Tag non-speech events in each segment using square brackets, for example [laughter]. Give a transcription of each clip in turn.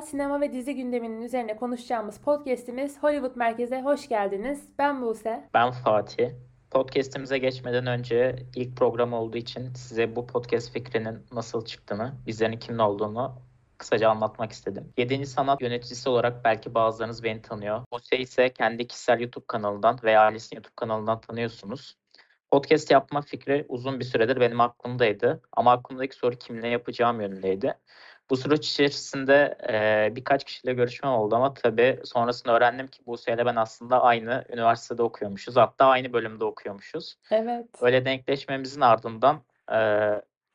Sinema ve dizi gündeminin üzerine konuşacağımız podcast'imiz Hollywood Merkez'e hoş geldiniz. Ben Buse. Ben Fatih. Podcast'imize geçmeden önce ilk program olduğu için size bu podcast fikrinin nasıl çıktığını, bizlerin kimin olduğunu kısaca anlatmak istedim. 7. sanat yöneticisi olarak belki bazılarınız beni tanıyor. Buse ise kendi kişisel YouTube kanalından veya ailesinin YouTube kanalından tanıyorsunuz. Podcast yapma fikri uzun bir süredir benim aklımdaydı. Ama aklımdaki soru kimle yapacağım yönündeydi. Bu süreç içerisinde e, birkaç kişiyle görüşmem oldu ama tabii sonrasında öğrendim ki Buse ile ben aslında aynı üniversitede okuyormuşuz. Hatta aynı bölümde okuyormuşuz. Evet. Öyle denkleşmemizin ardından e,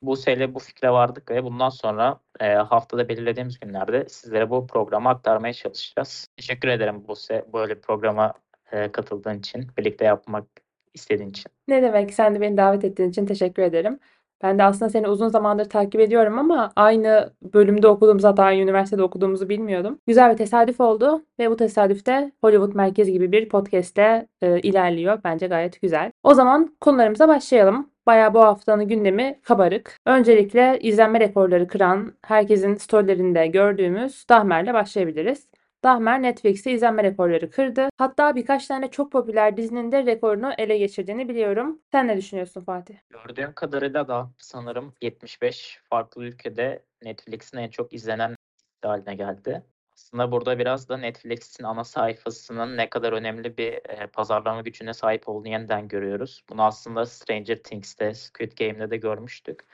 Buse ile bu fikre vardık ve bundan sonra e, haftada belirlediğimiz günlerde sizlere bu programı aktarmaya çalışacağız. Teşekkür ederim Buse böyle bir programa e, katıldığın için, birlikte yapmak istediğin için. Ne demek? Sen de beni davet ettiğin için teşekkür ederim. Ben de aslında seni uzun zamandır takip ediyorum ama aynı bölümde okuduğumuz hatta aynı üniversitede okuduğumuzu bilmiyordum. Güzel bir tesadüf oldu ve bu tesadüfte Hollywood Merkez gibi bir podcast'te e, ilerliyor. Bence gayet güzel. O zaman konularımıza başlayalım. Bayağı bu haftanın gündemi kabarık. Öncelikle izlenme rekorları kıran, herkesin storylerinde gördüğümüz Dahmer'le başlayabiliriz. Dahmer Netflix'te izlenme rekorları kırdı. Hatta birkaç tane çok popüler dizinin de rekorunu ele geçirdiğini biliyorum. Sen ne düşünüyorsun Fatih? Gördüğüm kadarıyla da sanırım 75 farklı ülkede Netflix'in en çok izlenen haline geldi. Aslında burada biraz da Netflix'in ana sayfasının ne kadar önemli bir e, pazarlama gücüne sahip olduğunu yeniden görüyoruz. Bunu aslında Stranger Things'te, Squid Game'de de görmüştük.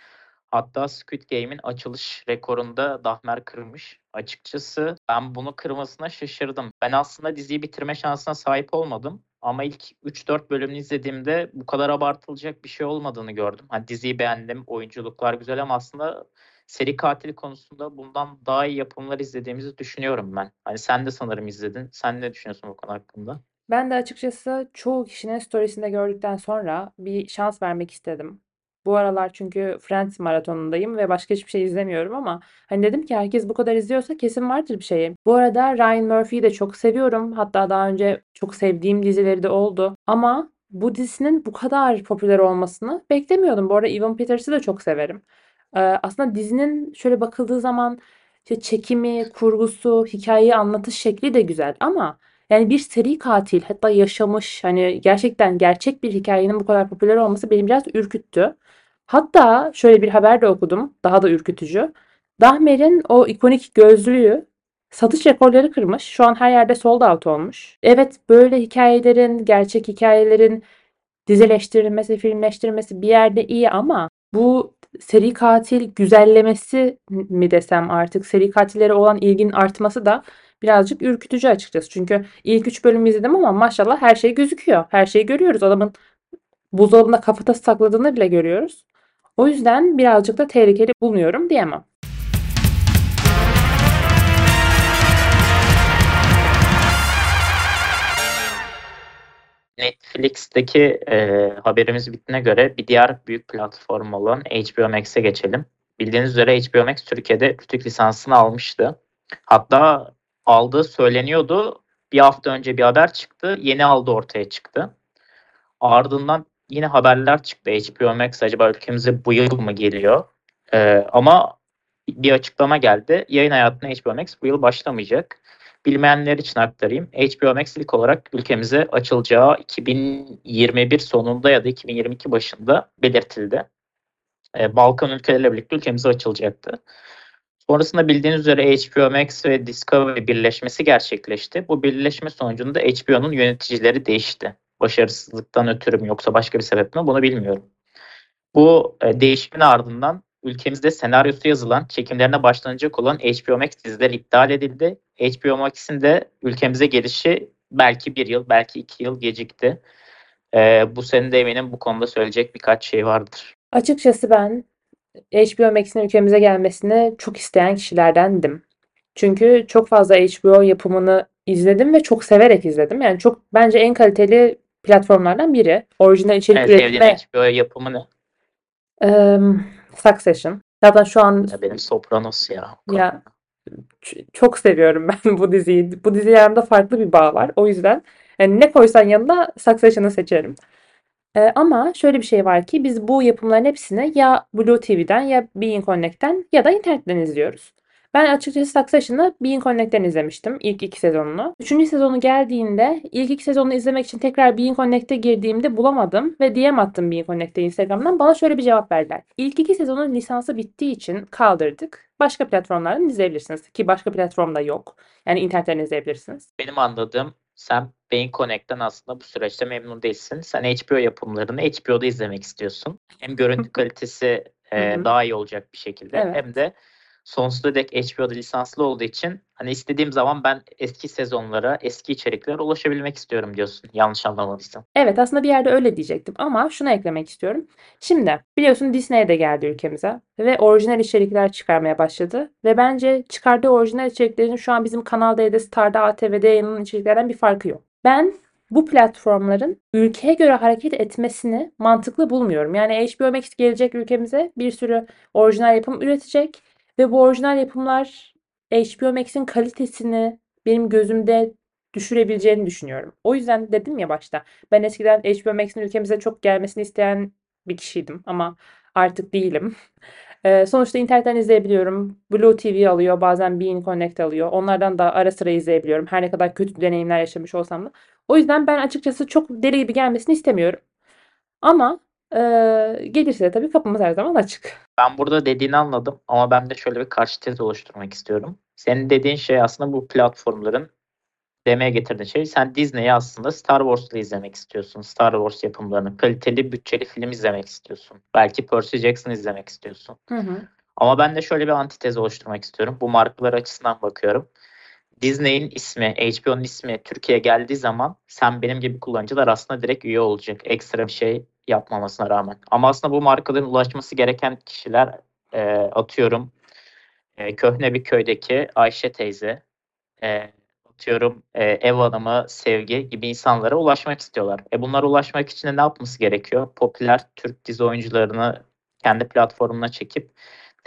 Hatta Squid Game'in açılış rekorunda Dahmer kırmış. Açıkçası ben bunu kırmasına şaşırdım. Ben aslında diziyi bitirme şansına sahip olmadım. Ama ilk 3-4 bölümünü izlediğimde bu kadar abartılacak bir şey olmadığını gördüm. Hani diziyi beğendim, oyunculuklar güzel ama aslında seri katil konusunda bundan daha iyi yapımlar izlediğimizi düşünüyorum ben. Hani sen de sanırım izledin. Sen ne düşünüyorsun bu konu hakkında? Ben de açıkçası çoğu kişinin storiesinde gördükten sonra bir şans vermek istedim. Bu aralar çünkü Friends maratonundayım ve başka hiçbir şey izlemiyorum ama hani dedim ki herkes bu kadar izliyorsa kesin vardır bir şey. Bu arada Ryan Murphy'yi de çok seviyorum. Hatta daha önce çok sevdiğim dizileri de oldu. Ama bu dizinin bu kadar popüler olmasını beklemiyordum. Bu arada Evan Peters'ı da çok severim. Ee, aslında dizinin şöyle bakıldığı zaman işte çekimi, kurgusu, hikayeyi anlatış şekli de güzel ama yani bir seri katil hatta yaşamış hani gerçekten gerçek bir hikayenin bu kadar popüler olması beni biraz ürküttü. Hatta şöyle bir haber de okudum. Daha da ürkütücü. Dahmer'in o ikonik gözlüğü satış rekorları kırmış. Şu an her yerde sold out olmuş. Evet böyle hikayelerin, gerçek hikayelerin dizileştirilmesi, filmleştirilmesi bir yerde iyi ama bu seri katil güzellemesi mi desem artık seri katillere olan ilgin artması da birazcık ürkütücü açıkçası. Çünkü ilk 3 bölüm izledim ama maşallah her şey gözüküyor. Her şeyi görüyoruz. Adamın buzdolabında kafatası sakladığını bile görüyoruz. O yüzden birazcık da tehlikeli bulunuyorum diyemem. Netflix'teki e, haberimiz bittiğine göre bir diğer büyük platform olan HBO Max'e geçelim. Bildiğiniz üzere HBO Max Türkiye'de Rütük lisansını almıştı. Hatta aldığı söyleniyordu. Bir hafta önce bir haber çıktı. Yeni aldı ortaya çıktı. Ardından yine haberler çıktı. HBO Max acaba ülkemize bu yıl mı geliyor? Ee, ama bir açıklama geldi. Yayın hayatına HBO Max bu yıl başlamayacak. Bilmeyenler için aktarayım. HBO Max ilk olarak ülkemize açılacağı 2021 sonunda ya da 2022 başında belirtildi. Ee, Balkan ülkeleriyle birlikte ülkemize açılacaktı. Sonrasında bildiğiniz üzere HBO Max ve Discovery birleşmesi gerçekleşti. Bu birleşme sonucunda HBO'nun yöneticileri değişti başarısızlıktan ötürü mü yoksa başka bir sebep mi bunu bilmiyorum. Bu e, değişimin ardından ülkemizde senaryosu yazılan, çekimlerine başlanacak olan HBO Max dizileri iptal edildi. HBO Max'in de ülkemize gelişi belki bir yıl, belki iki yıl gecikti. E, bu senin de eminim bu konuda söyleyecek birkaç şey vardır. Açıkçası ben HBO Max'in ülkemize gelmesini çok isteyen kişilerdendim. Çünkü çok fazla HBO yapımını izledim ve çok severek izledim. Yani çok bence en kaliteli platformlardan biri. Orijinal içerik evet, üretme. HBO yapımı ne? Um, Succession. Zaten şu an ya benim Sopranos ya. Ya çok seviyorum [laughs] ben bu diziyi. Bu dizi yanımda farklı bir bağ var. O yüzden yani ne koysan yanına Succession'ı seçerim. Ee, ama şöyle bir şey var ki biz bu yapımların hepsini ya Blue TV'den ya Bein Connect'ten ya da internetten izliyoruz. Ben açıkçası Succession'ı Being Connect'ten izlemiştim ilk iki sezonunu. Üçüncü sezonu geldiğinde ilk iki sezonunu izlemek için tekrar Being Connect'e girdiğimde bulamadım ve DM attım Being Connect'e Instagram'dan. Bana şöyle bir cevap verdiler. İlk iki sezonun lisansı bittiği için kaldırdık. Başka platformlardan izleyebilirsiniz. Ki başka platformda yok. Yani internetten izleyebilirsiniz. Benim anladığım sen Beyin Connect'ten aslında bu süreçte memnun değilsin. Sen HBO yapımlarını HBO'da izlemek istiyorsun. Hem görüntü kalitesi e, daha iyi olacak bir şekilde Evet. hem de sonsuza dek HBO'da lisanslı olduğu için hani istediğim zaman ben eski sezonlara, eski içeriklere ulaşabilmek istiyorum diyorsun. Yanlış anlamadıysam. Evet aslında bir yerde öyle diyecektim ama şuna eklemek istiyorum. Şimdi biliyorsun Disney de geldi ülkemize ve orijinal içerikler çıkarmaya başladı. Ve bence çıkardığı orijinal içeriklerin şu an bizim Kanal D'de, Star'da, ATV'de yayınlanan içeriklerden bir farkı yok. Ben bu platformların ülkeye göre hareket etmesini mantıklı bulmuyorum. Yani HBO Max gelecek ülkemize bir sürü orijinal yapım üretecek ve bu orijinal yapımlar HBO Max'in kalitesini benim gözümde düşürebileceğini düşünüyorum. O yüzden dedim ya başta ben eskiden HBO Max'in ülkemize çok gelmesini isteyen bir kişiydim ama artık değilim. [laughs] Ee, sonuçta internetten izleyebiliyorum. Blue TV alıyor, bazen Bein Connect alıyor. Onlardan da ara sıra izleyebiliyorum. Her ne kadar kötü deneyimler yaşamış olsam da. O yüzden ben açıkçası çok deli gibi gelmesini istemiyorum. Ama e, gelirse tabii kapımız her zaman açık. Ben burada dediğini anladım ama ben de şöyle bir karşı tez oluşturmak istiyorum. Senin dediğin şey aslında bu platformların demeye getirdiğin şey sen Disney'i aslında Star Wars'la izlemek istiyorsun. Star Wars yapımlarını, kaliteli bütçeli film izlemek istiyorsun. Belki Percy Jackson izlemek istiyorsun. Hı hı. Ama ben de şöyle bir antitez oluşturmak istiyorum. Bu markalar açısından bakıyorum. Disney'in ismi, HBO'nun ismi Türkiye'ye geldiği zaman sen benim gibi kullanıcılar aslında direkt üye olacak. Ekstra bir şey yapmamasına rağmen. Ama aslında bu markaların ulaşması gereken kişiler e, atıyorum e, köhne bir köydeki Ayşe teyze, e, atıyorum e, ev hanımı, sevgi gibi insanlara ulaşmak istiyorlar. E bunlara ulaşmak için de ne yapması gerekiyor? Popüler Türk dizi oyuncularını kendi platformuna çekip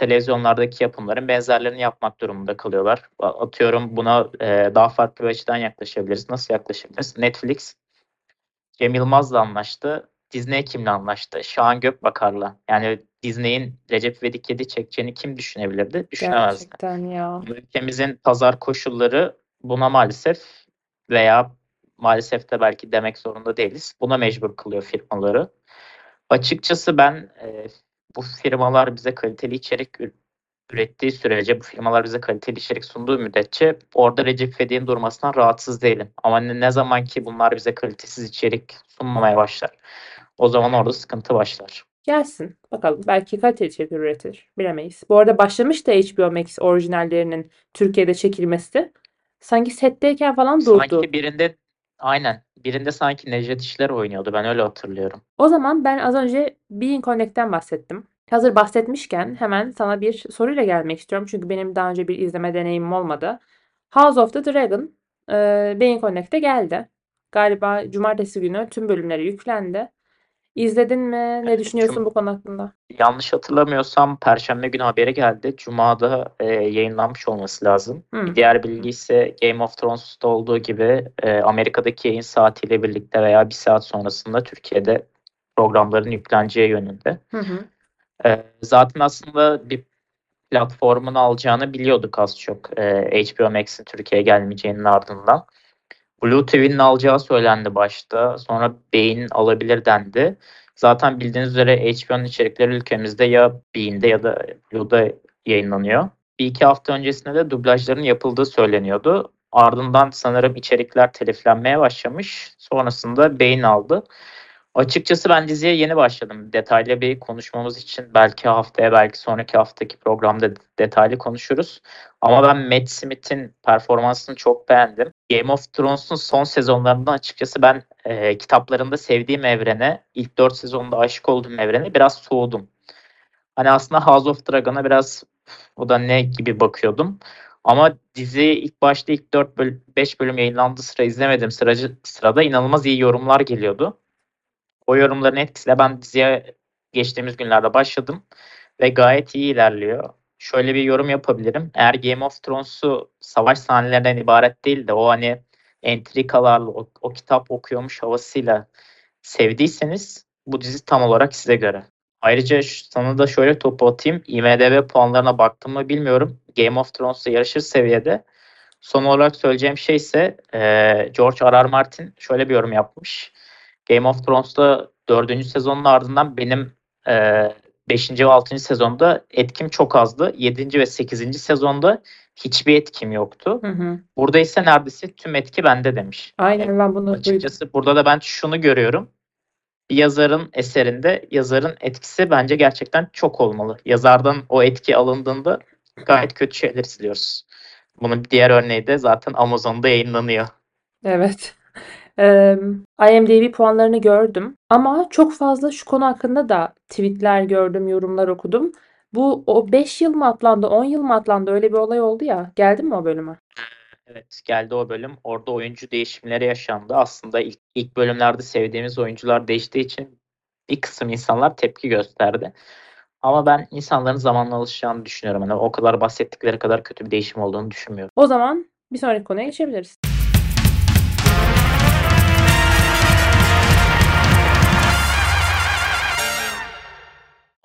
televizyonlardaki yapımların benzerlerini yapmak durumunda kalıyorlar. Atıyorum buna e, daha farklı bir açıdan yaklaşabiliriz. Nasıl yaklaşabiliriz? Netflix Cem Yılmaz'la anlaştı. Disney kimle anlaştı? Şahan Gökbakar'la. Yani Disney'in Recep İvedik 7 çekeceğini kim düşünebilirdi? Düşünemezdi. Gerçekten ya. Ülkemizin pazar koşulları buna maalesef veya maalesef de belki demek zorunda değiliz. Buna mecbur kılıyor firmaları. Açıkçası ben e, bu firmalar bize kaliteli içerik ürettiği sürece, bu firmalar bize kaliteli içerik sunduğu müddetçe orada Recep İvedik'in durmasından rahatsız değilim. Ama ne zaman ki bunlar bize kalitesiz içerik sunmamaya başlar, o zaman orada sıkıntı başlar. Gelsin. Bakalım. Belki kaliteli içerik üretir. Bilemeyiz. Bu arada başlamış da HBO Max orijinallerinin Türkiye'de çekilmesi. Sanki setteyken falan durdu. Sanki birinde aynen birinde sanki Necdet İşler oynuyordu. Ben öyle hatırlıyorum. O zaman ben az önce Being Connect'ten bahsettim. Hazır bahsetmişken hemen sana bir soruyla gelmek istiyorum. Çünkü benim daha önce bir izleme deneyimim olmadı. House of the Dragon e, Being Connect'te geldi. Galiba cumartesi günü tüm bölümleri yüklendi. İzledin mi? Ne düşünüyorsun bu konu hakkında? Yanlış hatırlamıyorsam Perşembe günü haberi geldi. Cuma'da e, yayınlanmış olması lazım. Bir diğer bilgi ise Game of Thrones'ta olduğu gibi e, Amerika'daki yayın saatiyle birlikte veya bir saat sonrasında Türkiye'de programların yükleneceği yönünde. Hı hı. E, zaten aslında bir platformun alacağını biliyorduk az çok. E, HBO Max'in Türkiye'ye gelmeyeceğinin ardından. Blue TV'nin alacağı söylendi başta. Sonra Bein alabilir dendi. Zaten bildiğiniz üzere HBO'nun içerikleri ülkemizde ya Bein'de ya da Blue'da yayınlanıyor. Bir iki hafta öncesinde de dublajların yapıldığı söyleniyordu. Ardından sanırım içerikler teliflenmeye başlamış. Sonrasında Bein aldı. Açıkçası ben diziye yeni başladım. Detaylı bir konuşmamız için belki haftaya belki sonraki haftaki programda detaylı konuşuruz. Ama ben Matt Smith'in performansını çok beğendim. Game of Thrones'un son sezonlarında açıkçası ben e, kitaplarında sevdiğim evrene, ilk 4 sezonda aşık olduğum evrene biraz soğudum. Hani aslında House of Dragon'a biraz o da ne gibi bakıyordum. Ama dizi ilk başta ilk 4 bölüm, 5 bölüm yayınlandığı sıra izlemedim. Sıracı, sırada inanılmaz iyi yorumlar geliyordu. O yorumların etkisiyle ben diziye geçtiğimiz günlerde başladım ve gayet iyi ilerliyor. Şöyle bir yorum yapabilirim. Eğer Game of Thrones'u savaş sahnelerinden ibaret değil de o hani entrikalarla, o, o kitap okuyormuş havasıyla sevdiyseniz bu dizi tam olarak size göre. Ayrıca sana da şöyle topu atayım. IMDb puanlarına baktım mı bilmiyorum. Game of Thrones'la yarışır seviyede. Son olarak söyleyeceğim şey ise e, George. R. Martin şöyle bir yorum yapmış. Game of Thrones'ta 4. sezonun ardından benim e, 5. ve 6. sezonda etkim çok azdı. 7. ve 8. sezonda hiçbir etkim yoktu. Hı hı. Burada ise neredeyse tüm etki bende demiş. Aynen ben bunu duydum. Açıkçası burada da ben şunu görüyorum. Bir yazarın eserinde yazarın etkisi bence gerçekten çok olmalı. Yazardan o etki alındığında gayet kötü şeyler izliyoruz. Bunun diğer örneği de zaten Amazon'da yayınlanıyor. Evet. Eee, IMDb puanlarını gördüm ama çok fazla şu konu hakkında da tweetler gördüm, yorumlar okudum. Bu o 5 yıl mı atlandı, 10 yıl mı atlandı öyle bir olay oldu ya. Geldin mi o bölüme? Evet geldi o bölüm. Orada oyuncu değişimleri yaşandı. Aslında ilk, ilk bölümlerde sevdiğimiz oyuncular değiştiği için bir kısım insanlar tepki gösterdi. Ama ben insanların zamanla alışacağını düşünüyorum. Hani o kadar bahsettikleri kadar kötü bir değişim olduğunu düşünmüyorum. O zaman bir sonraki konuya geçebiliriz.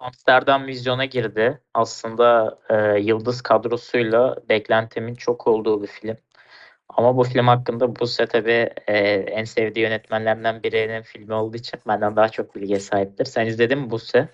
Amsterdam vizyona girdi. Aslında e, yıldız kadrosuyla beklentimin çok olduğu bir film. Ama bu film hakkında Buse tabii e, en sevdiği yönetmenlerden birinin filmi olduğu için benden daha çok bilgiye sahiptir. Sen izledin mi Buse?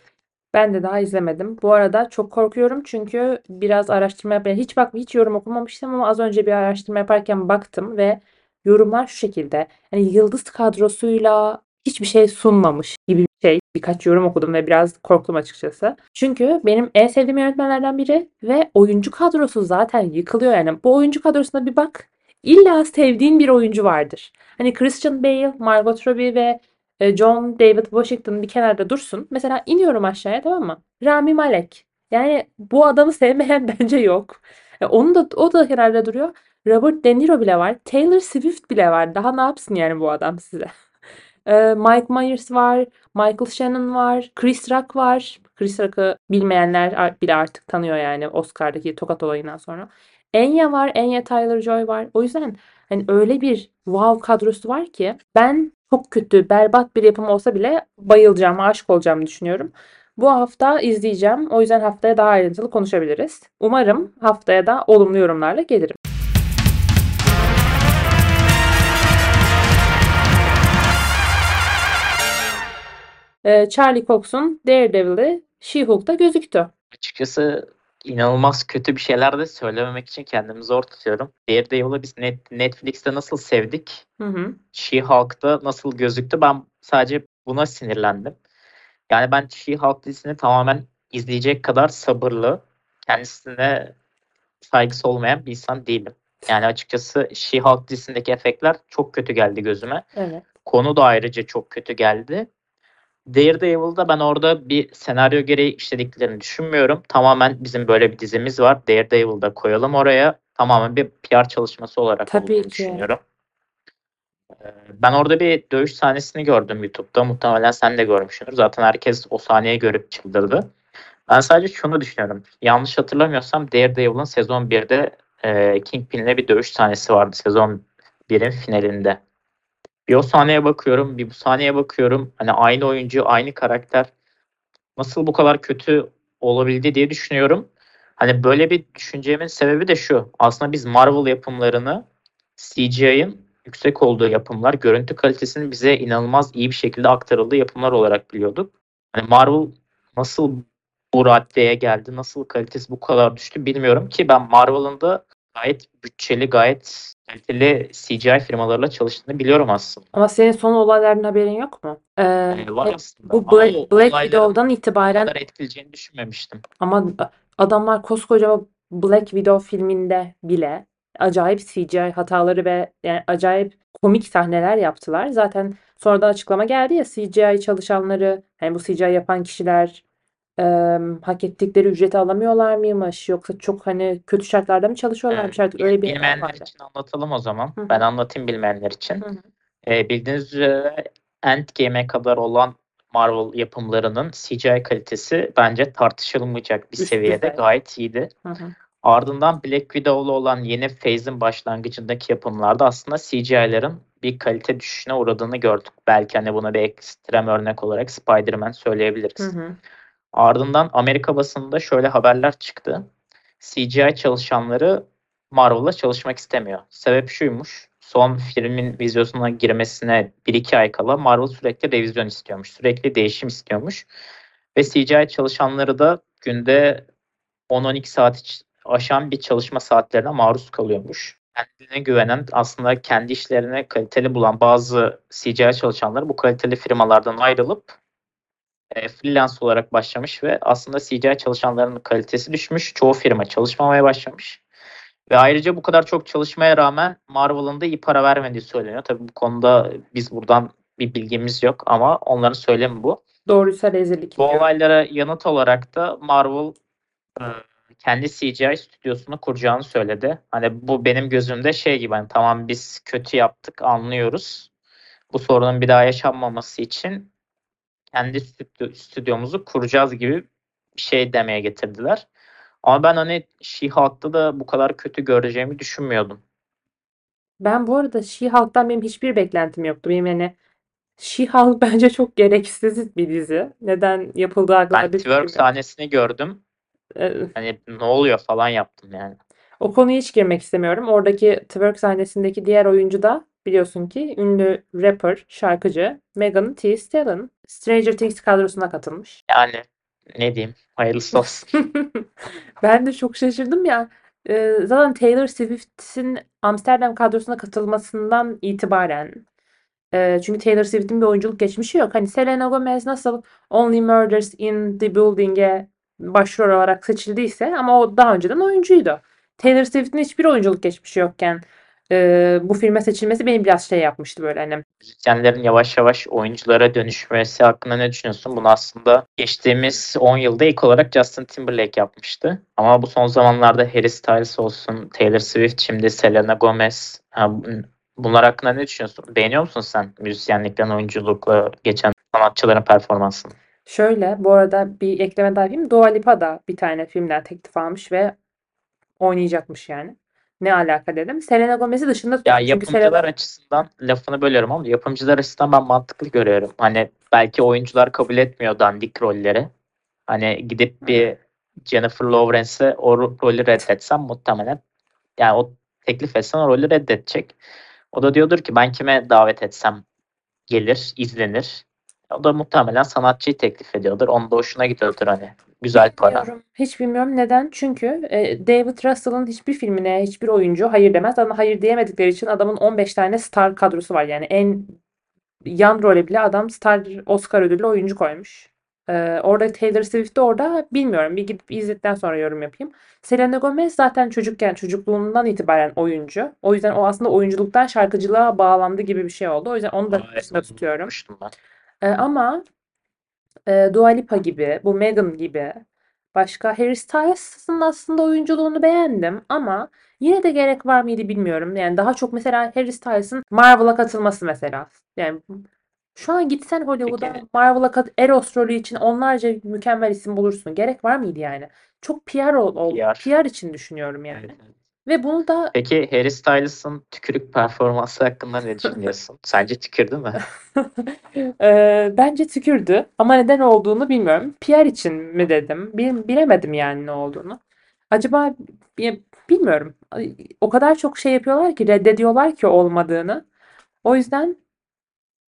Ben de daha izlemedim. Bu arada çok korkuyorum çünkü biraz araştırma yap hiç bak hiç yorum okumamıştım ama az önce bir araştırma yaparken baktım ve yorumlar şu şekilde. Hani yıldız kadrosuyla hiçbir şey sunmamış gibi şey. Birkaç yorum okudum ve biraz korktum açıkçası. Çünkü benim en sevdiğim yönetmenlerden biri ve oyuncu kadrosu zaten yıkılıyor yani. Bu oyuncu kadrosuna bir bak. İlla sevdiğin bir oyuncu vardır. Hani Christian Bale, Margot Robbie ve e, John David Washington bir kenarda dursun. Mesela iniyorum aşağıya tamam mı? Rami Malek. Yani bu adamı sevmeyen [laughs] bence yok. E, onu da o da kenarda duruyor. Robert De Niro bile var. Taylor Swift bile var. Daha ne yapsın yani bu adam size? [laughs] Mike Myers var. Michael Shannon var. Chris Rock var. Chris Rock'ı bilmeyenler bile artık tanıyor yani Oscar'daki tokat olayından sonra. Enya var. Enya Taylor-Joy var. O yüzden hani öyle bir wow kadrosu var ki ben çok kötü, berbat bir yapım olsa bile bayılacağım, aşık olacağımı düşünüyorum. Bu hafta izleyeceğim. O yüzden haftaya daha ayrıntılı konuşabiliriz. Umarım haftaya da olumlu yorumlarla gelirim. Ee, Charlie Cox'un Daredevil'i She-Hulk'ta gözüktü. Açıkçası inanılmaz kötü bir şeyler de söylememek için kendimi zor tutuyorum. Daredevil'ı biz net, Netflix'te nasıl sevdik? Hı hı. She-Hulk'ta nasıl gözüktü? Ben sadece buna sinirlendim. Yani ben She-Hulk dizisini tamamen izleyecek kadar sabırlı, kendisine saygısı olmayan bir insan değilim. Yani açıkçası She-Hulk dizisindeki efektler çok kötü geldi gözüme. Evet. Konu da ayrıca çok kötü geldi. Daredevil'da ben orada bir senaryo gereği işlediklerini düşünmüyorum. Tamamen bizim böyle bir dizimiz var. Daredevil'da koyalım oraya. Tamamen bir PR çalışması olarak Tabii olduğunu ki. düşünüyorum. Ee, Ben orada bir dövüş sahnesini gördüm YouTube'da. Muhtemelen sen de görmüşsündür. Zaten herkes o sahneyi görüp çıldırdı. Ben sadece şunu düşünüyorum. Yanlış hatırlamıyorsam Daredevil'ın sezon 1'de e, Kingpin'le bir dövüş sahnesi vardı sezon 1'in finalinde. Bir o sahneye bakıyorum, bir bu sahneye bakıyorum. Hani aynı oyuncu, aynı karakter nasıl bu kadar kötü olabildi diye düşünüyorum. Hani böyle bir düşüncemin sebebi de şu. Aslında biz Marvel yapımlarını CGI'ın yüksek olduğu yapımlar, görüntü kalitesinin bize inanılmaz iyi bir şekilde aktarıldığı yapımlar olarak biliyorduk. Hani Marvel nasıl bu raddeye geldi, nasıl kalitesi bu kadar düştü bilmiyorum ki ben Marvel'ın da gayet bütçeli, gayet kaliteli CGI firmalarıyla çalıştığını biliyorum aslında. Ama senin son olaylardan haberin yok mu? Ee, Yani var hep aslında. bu Black, Black olayların Widow'dan itibaren kadar etkileyeceğini düşünmemiştim. Ama adamlar koskoca Black Widow filminde bile acayip CGI hataları ve yani acayip komik sahneler yaptılar. Zaten sonradan açıklama geldi ya CGI çalışanları, yani bu CGI yapan kişiler em, hak ettikleri ücreti alamıyorlar mıymış yoksa çok hani kötü şartlarda mı çalışıyorlarmış Ee, artık öyle bir bilmeyenler vardı. için anlatalım o zaman. Hı hı. Ben anlatayım bilmeyenler için. Hı hı. Bildiğiniz üzere Endgame'e kadar olan Marvel yapımlarının CGI kalitesi bence tartışılmayacak bir Üst seviyede düzey. gayet iyiydi. Hı hı. Ardından Black Widow'lu olan yeni phase'in başlangıcındaki yapımlarda aslında CGI'lerin bir kalite düşüşüne uğradığını gördük. Belki hani buna bir ekstrem örnek olarak Spider-Man Hı söyleyebiliriz. hı. Ardından Amerika basınında şöyle haberler çıktı. CGI çalışanları Marvel'la çalışmak istemiyor. Sebep şuymuş. Son filmin vizyosuna girmesine 1-2 ay kala Marvel sürekli revizyon istiyormuş. Sürekli değişim istiyormuş. Ve CGI çalışanları da günde 10-12 saat aşan bir çalışma saatlerine maruz kalıyormuş. Kendine güvenen, aslında kendi işlerine kaliteli bulan bazı CGI çalışanları bu kaliteli firmalardan ayrılıp e, freelance olarak başlamış ve aslında CGI çalışanlarının kalitesi düşmüş. Çoğu firma çalışmamaya başlamış. Ve ayrıca bu kadar çok çalışmaya rağmen Marvel'ın da iyi para vermediği söyleniyor. Tabii bu konuda biz buradan bir bilgimiz yok ama onların söylemi bu. Doğruysa rezillik. Bu olaylara yanıt olarak da Marvel e, kendi CGI stüdyosunu kuracağını söyledi. Hani bu benim gözümde şey gibi hani tamam biz kötü yaptık anlıyoruz. Bu sorunun bir daha yaşanmaması için kendi stüdyo, stüdyomuzu kuracağız gibi bir şey demeye getirdiler. Ama ben hani She-Hulk'ta da bu kadar kötü göreceğimi düşünmüyordum. Ben bu arada She-Hulk'tan benim hiçbir beklentim yoktu. Benim yani She-Hulk [laughs] bence çok gereksiz bir dizi. Neden yapıldığı hakkında Ben bir twerk fikrim sahnesini gördüm. Ee, Hani ne oluyor falan yaptım yani. O konuya hiç girmek istemiyorum. Oradaki twerk sahnesindeki diğer oyuncu da biliyorsun ki ünlü rapper, şarkıcı Megan Thee Stallion. Stranger Things kadrosuna katılmış. Yani ne diyeyim hayırlısı olsun. [laughs] Ben de çok şaşırdım ya. Ee, zaten Taylor Swift'in Amsterdam kadrosuna katılmasından itibaren e, çünkü Taylor Swift'in bir oyunculuk geçmişi yok. Hani Selena Gomez nasıl Only Murders in the Building'e başrol olarak seçildiyse ama o daha önceden oyuncuydu. Taylor Swift'in hiçbir oyunculuk geçmişi yokken e, bu filme seçilmesi beni biraz şey yapmıştı böyle hani. müzisyenlerin yavaş yavaş oyunculara dönüşmesi hakkında ne düşünüyorsun? Bunu aslında geçtiğimiz 10 yılda ilk olarak Justin Timberlake yapmıştı. Ama bu son zamanlarda Harry Styles olsun, Taylor Swift, şimdi Selena Gomez. Ha, bun- bunlar hakkında ne düşünüyorsun? Beğeniyor musun sen müzisyenlikten oyunculukla geçen sanatçıların performansını? Şöyle bu arada bir ekleme daha yapayım. Dua Lipa da bir tane filmden teklif almış ve oynayacakmış yani. Ne alaka dedim. Selena Gomez'i dışında Ya tuttum. Çünkü yapımcılar Selena açısından lafını bölüyorum ama yapımcılar açısından ben mantıklı görüyorum. Hani belki oyuncular kabul etmiyor dandik rolleri. Hani gidip bir Jennifer Lawrence'e o ro- rolü reddetsem muhtemelen yani o teklif etsen o rolü reddedecek. O da diyordur ki ben kime davet etsem gelir, izlenir. O da muhtemelen sanatçıyı teklif ediyordur. Onun da hoşuna gidiyordur hani. Güzel para. Bilmiyorum. Hiç bilmiyorum neden. Çünkü e, David Russell'ın hiçbir filmine hiçbir oyuncu hayır demez. Ama hayır diyemedikleri için adamın 15 tane star kadrosu var. Yani en yan role bile adam star Oscar ödüllü oyuncu koymuş. E, orada Taylor Swift de orada bilmiyorum. Bir gidip izledikten sonra yorum yapayım. Selena Gomez zaten çocukken çocukluğundan itibaren oyuncu. O yüzden o aslında oyunculuktan şarkıcılığa bağlandı gibi bir şey oldu. O yüzden onu da Aa, dışında tutuyorum. ben. E, ama e, Dua Lipa gibi, bu Megan gibi, başka Harry Styles'ın aslında oyunculuğunu beğendim ama yine de gerek var mıydı bilmiyorum. Yani daha çok mesela Harry Styles'ın Marvel'a katılması mesela. Yani şu an gitsen Hollywood'a. Marvel'a kat Eros rolü için onlarca mükemmel isim bulursun. Gerek var mıydı yani? Çok PR ol, ol- PR. PR için düşünüyorum yani. Evet, evet. Ve bunu da Peki Harry Styles'ın tükürük performansı hakkında ne düşünüyorsun? [laughs] Sence tükürdü mü? Eee, [laughs] bence tükürdü ama neden olduğunu bilmiyorum. PR için mi dedim? Bil- bilemedim yani ne olduğunu. Acaba bi- bilmiyorum. O kadar çok şey yapıyorlar ki reddediyorlar ki olmadığını. O yüzden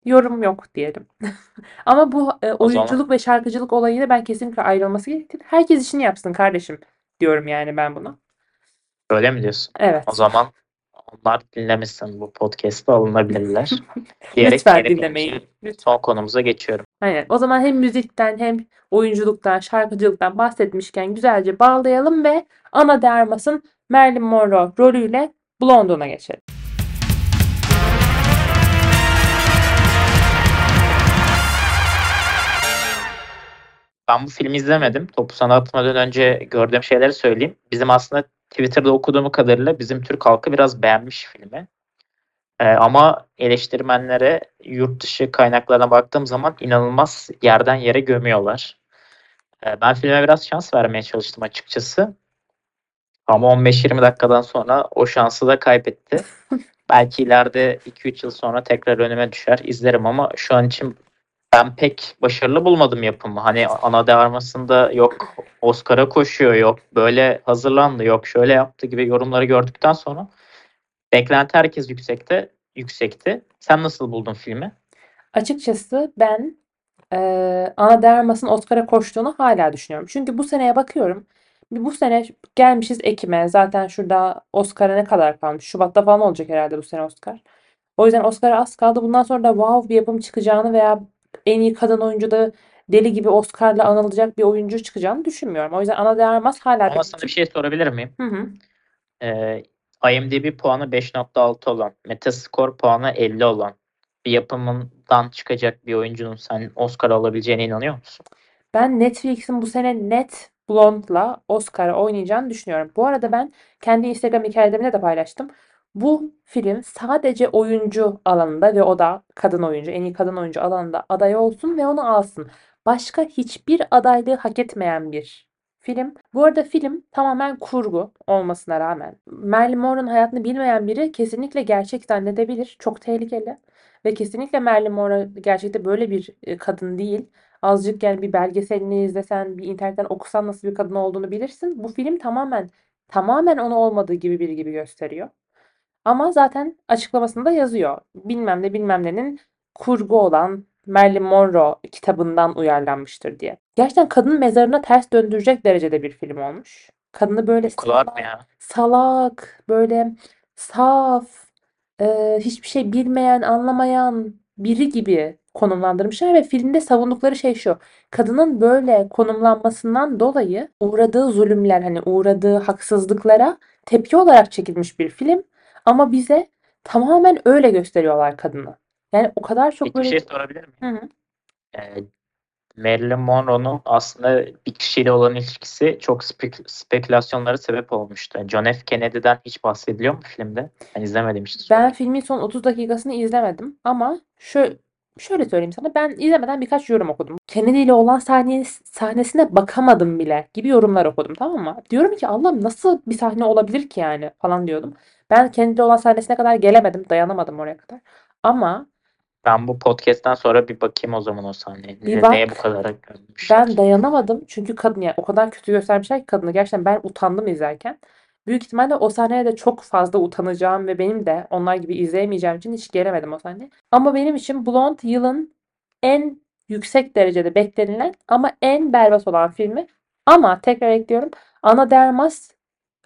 yorum yok diyelim. [laughs] Ama bu e, O zaman oyunculuk ve şarkıcılık olayıyla ben kesinlikle ayrılması gerektiğini. Herkes işini yapsın kardeşim diyorum yani ben buna. Öyle mi diyorsun? O Evet. zaman onlar dinlemesin bu podcast'ı alınabilirler. [laughs] Diyerek Lütfen Lütfen. son konumuza geçiyorum. Aynen. O zaman hem müzikten hem oyunculuktan, şarkıcılıktan bahsetmişken güzelce bağlayalım ve Ana de Armas'ın Marilyn Monroe rolüyle Blonde'una geçelim. Ben bu filmi izlemedim. Topu sana atmadan önce gördüğüm şeyleri söyleyeyim. Bizim aslında Twitter'da okuduğum kadarıyla bizim Türk halkı biraz beğenmiş filmi. Ee, ama eleştirmenlere yurt dışı kaynaklarına baktığım zaman inanılmaz yerden yere gömüyorlar. Ee, ben filme biraz şans vermeye çalıştım açıkçası. Ama 15-20 dakikadan sonra o şansı da kaybetti. [laughs] Belki ileride 2-3 yıl sonra tekrar önüme düşer izlerim ama şu an için ben pek başarılı bulmadım yapımı. Hani ana de armasında yok Oscar'a koşuyor yok böyle hazırlandı yok şöyle yaptı gibi yorumları gördükten sonra beklenti herkes yüksekte yüksekti. Sen nasıl buldun filmi? Açıkçası ben eee Ana de Armas'ın Oscar'a koştuğunu hala düşünüyorum. Çünkü bu seneye bakıyorum. Bu sene gelmişiz Ekim'e. Zaten şurada Oscar'a ne kadar kalmış? Şubat'ta falan olacak herhalde bu sene Oscar. O yüzden Oscar'a az kaldı. Bundan sonra da wow bir yapım çıkacağını veya en iyi kadın oyuncuda deli gibi Oscar'la anılacak bir oyuncu çıkacağını düşünmüyorum. O yüzden Ana de Armas hala Ama benim sana bir şey sorabilir miyim? Hı hı. Ee, IMDb puanı 5.6 olan, Metascore puanı 50 olan bir yapımından çıkacak bir oyuncunun sen Oscar alabileceğine inanıyor musun? Ben Netflix'in bu sene net Blonde'la Oscar'a oynayacağını düşünüyorum. Bu arada ben kendi Instagram hikayelerimde de paylaştım. Bu film sadece oyuncu alanında ve o da kadın oyuncu, en iyi kadın oyuncu alanında aday olsun ve onu alsın. Başka hiçbir adaylığı hak etmeyen bir film. Bu arada film tamamen kurgu olmasına rağmen Marilyn Monroe'nun hayatını bilmeyen biri kesinlikle gerçek zannedebilir. Çok tehlikeli. Ve kesinlikle Marilyn Monroe gerçekte böyle bir e, kadın değil. Azıcık yani bir belgeselini izlesen, bir internetten okusan nasıl bir kadın olduğunu bilirsin. Bu film tamamen tamamen onu olmadığı gibi biri gibi gösteriyor. Ama zaten açıklamasında yazıyor. Bilmem ne bilmem nenin kurgu olan Marilyn Monroe kitabından uyarlanmıştır diye. Gerçekten kadının mezarına ters döndürecek derecede bir film olmuş. Kadını böyle salak, ya? salak, böyle saf, e, hiçbir şey bilmeyen, anlamayan biri gibi konumlandırmışlar ve filmde savundukları şey şu. Kadının böyle konumlanmasından dolayı uğradığı zulümler, hani uğradığı haksızlıklara tepki olarak çekilmiş bir film. Ama bize tamamen öyle gösteriyorlar kadını. Yani o kadar çok Peki bir böyle... şey sorabilir miyim? Ee, Marilyn Monroe'nun aslında bir kişiyle olan ilişkisi çok spek- spekülasyonlara sebep olmuştu. John F. Kennedy'den hiç bahsediliyor mu filmde? Ben izlemediğim için Ben filmin son 30 dakikasını izlemedim ama şöyle, şöyle söyleyeyim sana ben izlemeden birkaç yorum okudum. Kennedy ile olan sahne, sahnesine bakamadım bile gibi yorumlar okudum tamam mı? Diyorum ki Allah'ım nasıl bir sahne olabilir ki yani falan diyordum. Ben Kennedy ile olan sahnesine kadar gelemedim dayanamadım oraya kadar. Ama Ben bu podcast'ten sonra bir bakayım o zaman o sahneye. bir Ne- Neye bu bak kadar ben dayanamadım çünkü kadın yani o kadar kötü göstermişler ki kadını gerçekten ben utandım izlerken. Büyük ihtimalle o sahneye de çok fazla utanacağım ve benim de onlar gibi izleyemeyeceğim için hiç gelemedim o sahneye. Ama benim için Blonde yılın en yüksek derecede beklenilen ama en berbat olan filmi. Ama tekrar ekliyorum. Ana de Armas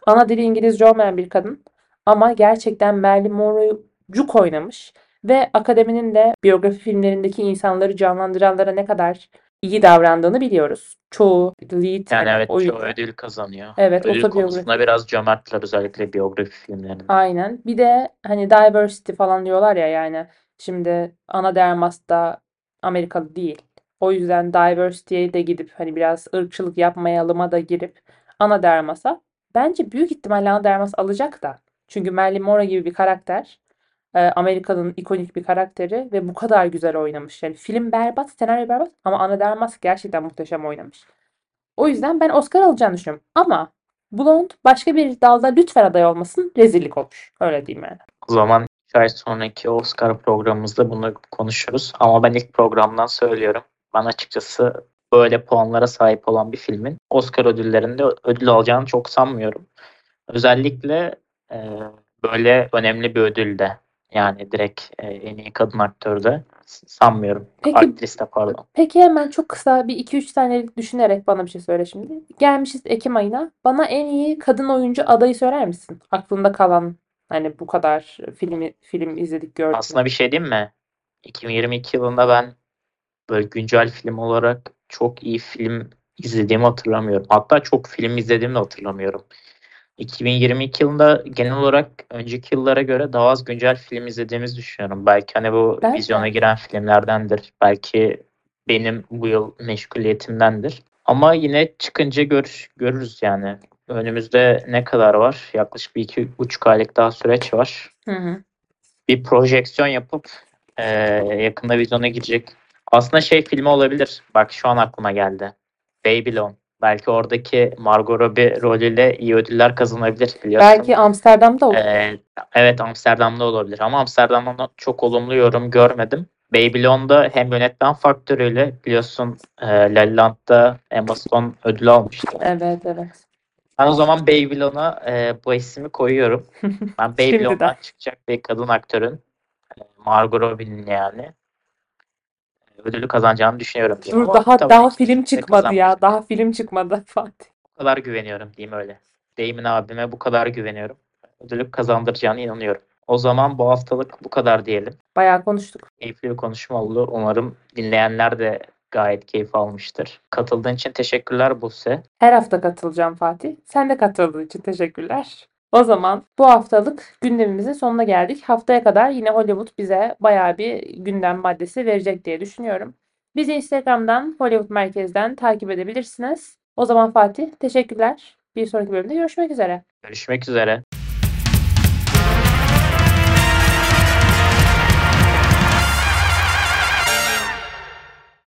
ana dili İngilizce olmayan bir kadın. Ama gerçekten Marilyn Monroe'yu cuk oynamış. Ve akademinin de biyografi filmlerindeki insanları canlandıranlara ne kadar iyi davrandığını biliyoruz. Çoğu lead Yani evet çoğu oyuncu. ödül kazanıyor. Evet, Ödül konusunda biraz cömertler özellikle biyografi filmlerinde. Aynen. Bir de hani diversity falan diyorlar ya yani şimdi Ana de Armas da Amerikalı değil. O yüzden diversity'ye de gidip hani biraz ırkçılık yapmayalıma da girip Ana de Armas'a bence büyük ihtimalle Ana de Armas alacak da. Çünkü Marilyn Monroe gibi bir karakter e, Amerika'nın ikonik bir karakteri ve bu kadar güzel oynamış. Yani film berbat, senaryo berbat ama Ana de Armas gerçekten muhteşem oynamış. O yüzden ben Oscar alacağını düşünüyorum. Ama Blonde başka bir dalda lütfen aday olmasın. Rezillik olur. Öyle diyeyim yani. O zaman 3 ay sonraki Oscar programımızda bunu konuşuruz. Ama ben ilk programdan söylüyorum. Ben açıkçası böyle puanlara sahip olan bir filmin Oscar ödüllerinde ödül alacağını çok sanmıyorum. Özellikle e, böyle önemli bir ödülde yani direkt e, en iyi kadın aktörde sanmıyorum. Peki Aktriste pardon. peki hemen çok kısa bir 2-3 saniyelik düşünerek bana bir şey söyle şimdi. Gelmişiz Ekim ayına. Bana en iyi kadın oyuncu adayı söyler misin? Aklında kalan hani bu kadar filmi film izledik gördük. Aslında bir şey diyeyim mi? 2022 yılında ben böyle güncel film olarak çok iyi film izlediğimi hatırlamıyorum. Hatta çok film izlediğimi de hatırlamıyorum. 2022 yılında genel olarak önceki yıllara göre daha az güncel film izlediğimizi düşünüyorum. Belki hani bu de. vizyona giren filmlerdendir. Belki benim bu yıl meşguliyetimdendir. Ama yine çıkınca gör, görürüz yani. Önümüzde ne kadar var? Yaklaşık bir iki buçuk aylık daha süreç var. Hı hı. Bir projeksiyon yapıp eee, yakında vizyona girecek. Aslında şey filmi olabilir. Bak şu an aklıma geldi. Babylon. Belki oradaki Margot Robbie rolüyle iyi ödüller kazanabilir biliyorsun. Belki Amsterdam'da olur. Ee, evet Amsterdam'da olabilir ama Amsterdam'dan çok olumlu yorum görmedim. Babylon'da hem yönetmen faktörüyle biliyorsun e, La La Land'da Emma Stone ödül almıştı. Evet evet. Ben o zaman Babylon'a e, bu ismi koyuyorum. [laughs] Ben Babylon'dan çıkacak bir kadın aktörün e, Margot Robbie'nin yani ödülü kazanacağını düşünüyorum. diyeyim. Dur Ama daha tabii daha ki film çıkmadı ya. kazanmayacak. Daha film çıkmadı [laughs] Fatih. Bu kadar güveniyorum diyeyim öyle. Damon abime bu kadar güveniyorum. Ödülü kazandıracağına inanıyorum. O zaman bu haftalık bu kadar diyelim. Bayağı konuştuk. Keyifli bir konuşma oldu. Umarım dinleyenler de gayet keyif almıştır. Katıldığın için teşekkürler Buse. Her hafta katılacağım Fatih. Sen de katıldığın için teşekkürler. O zaman bu haftalık gündemimizin sonuna geldik. Haftaya kadar yine Hollywood bize bayağı bir gündem maddesi verecek diye düşünüyorum. Bizi Instagram'dan, Hollywood Merkez'den takip edebilirsiniz. O zaman Fatih teşekkürler. Bir sonraki bölümde görüşmek üzere. Görüşmek üzere.